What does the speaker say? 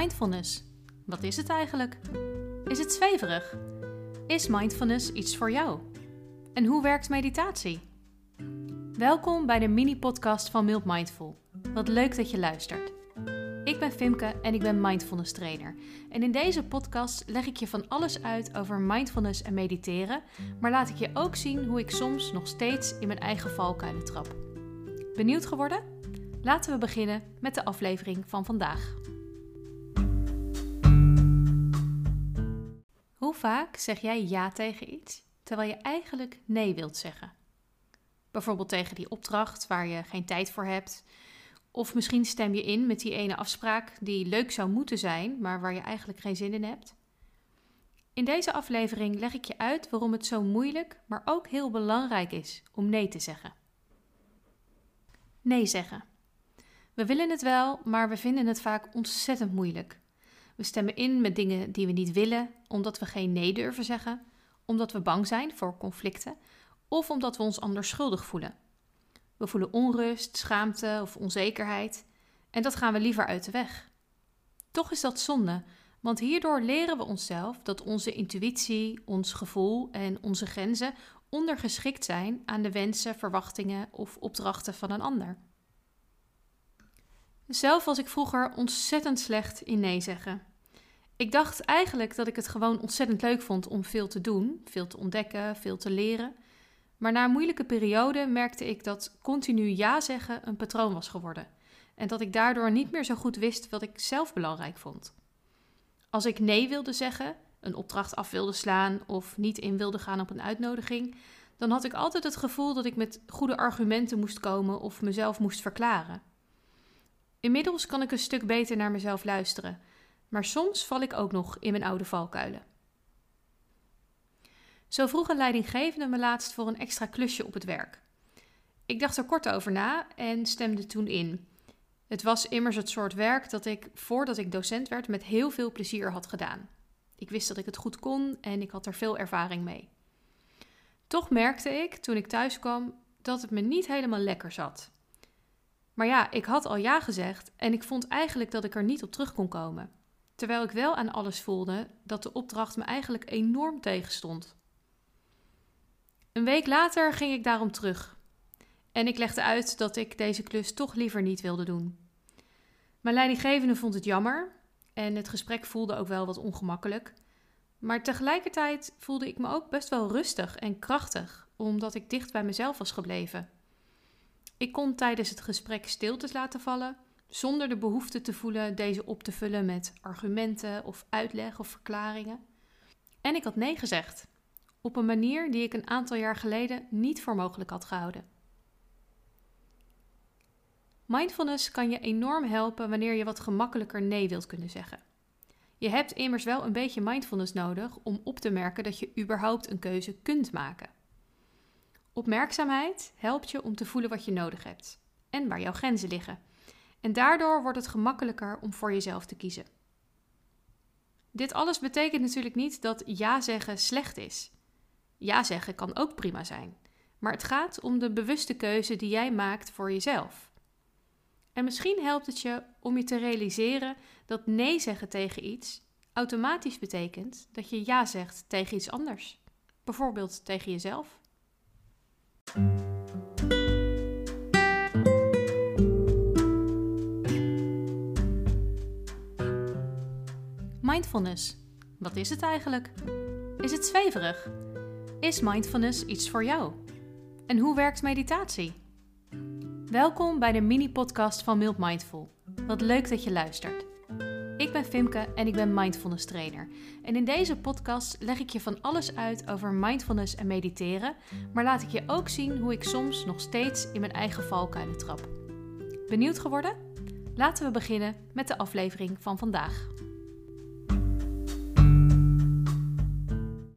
Mindfulness. Wat is het eigenlijk? Is het zweverig? Is mindfulness iets voor jou? En hoe werkt meditatie? Welkom bij de mini-podcast van Mild Mindful. Wat leuk dat je luistert. Ik ben Fimke en ik ben mindfulness trainer. En in deze podcast leg ik je van alles uit over mindfulness en mediteren, maar laat ik je ook zien hoe ik soms nog steeds in mijn eigen valkuilen trap. Benieuwd geworden? Laten we beginnen met de aflevering van vandaag. Vaak zeg jij ja tegen iets terwijl je eigenlijk nee wilt zeggen? Bijvoorbeeld tegen die opdracht waar je geen tijd voor hebt. Of misschien stem je in met die ene afspraak die leuk zou moeten zijn, maar waar je eigenlijk geen zin in hebt. In deze aflevering leg ik je uit waarom het zo moeilijk, maar ook heel belangrijk is om nee te zeggen. Nee zeggen. We willen het wel, maar we vinden het vaak ontzettend moeilijk. We stemmen in met dingen die we niet willen, omdat we geen nee durven zeggen, omdat we bang zijn voor conflicten of omdat we ons anders schuldig voelen. We voelen onrust, schaamte of onzekerheid en dat gaan we liever uit de weg. Toch is dat zonde, want hierdoor leren we onszelf dat onze intuïtie, ons gevoel en onze grenzen ondergeschikt zijn aan de wensen, verwachtingen of opdrachten van een ander. Zelf was ik vroeger ontzettend slecht in nee zeggen. Ik dacht eigenlijk dat ik het gewoon ontzettend leuk vond om veel te doen, veel te ontdekken, veel te leren. Maar na een moeilijke periode merkte ik dat continu ja zeggen een patroon was geworden. En dat ik daardoor niet meer zo goed wist wat ik zelf belangrijk vond. Als ik nee wilde zeggen, een opdracht af wilde slaan of niet in wilde gaan op een uitnodiging, dan had ik altijd het gevoel dat ik met goede argumenten moest komen of mezelf moest verklaren. Inmiddels kan ik een stuk beter naar mezelf luisteren, maar soms val ik ook nog in mijn oude valkuilen. Zo vroeg een leidinggevende me laatst voor een extra klusje op het werk. Ik dacht er kort over na en stemde toen in. Het was immers het soort werk dat ik, voordat ik docent werd, met heel veel plezier had gedaan. Ik wist dat ik het goed kon en ik had er veel ervaring mee. Toch merkte ik, toen ik thuis kwam, dat het me niet helemaal lekker zat. Maar ja, ik had al ja gezegd en ik vond eigenlijk dat ik er niet op terug kon komen. Terwijl ik wel aan alles voelde dat de opdracht me eigenlijk enorm tegenstond. Een week later ging ik daarom terug. En ik legde uit dat ik deze klus toch liever niet wilde doen. Mijn leidinggevende vond het jammer en het gesprek voelde ook wel wat ongemakkelijk. Maar tegelijkertijd voelde ik me ook best wel rustig en krachtig, omdat ik dicht bij mezelf was gebleven. Ik kon tijdens het gesprek stiltes laten vallen, zonder de behoefte te voelen deze op te vullen met argumenten of uitleg of verklaringen. En ik had nee gezegd, op een manier die ik een aantal jaar geleden niet voor mogelijk had gehouden. Mindfulness kan je enorm helpen wanneer je wat gemakkelijker nee wilt kunnen zeggen. Je hebt immers wel een beetje mindfulness nodig om op te merken dat je überhaupt een keuze kunt maken. Opmerkzaamheid helpt je om te voelen wat je nodig hebt en waar jouw grenzen liggen. En daardoor wordt het gemakkelijker om voor jezelf te kiezen. Dit alles betekent natuurlijk niet dat ja zeggen slecht is. Ja zeggen kan ook prima zijn, maar het gaat om de bewuste keuze die jij maakt voor jezelf. En misschien helpt het je om je te realiseren dat nee zeggen tegen iets automatisch betekent dat je ja zegt tegen iets anders. Bijvoorbeeld tegen jezelf. Mindfulness. Wat is het eigenlijk? Is het zweverig? Is mindfulness iets voor jou? En hoe werkt meditatie? Welkom bij de mini-podcast van Mild Mindful. Wat leuk dat je luistert. Ik ben Fimke en ik ben mindfulness trainer. En in deze podcast leg ik je van alles uit over mindfulness en mediteren, maar laat ik je ook zien hoe ik soms nog steeds in mijn eigen valkuilen trap. Benieuwd geworden? Laten we beginnen met de aflevering van vandaag.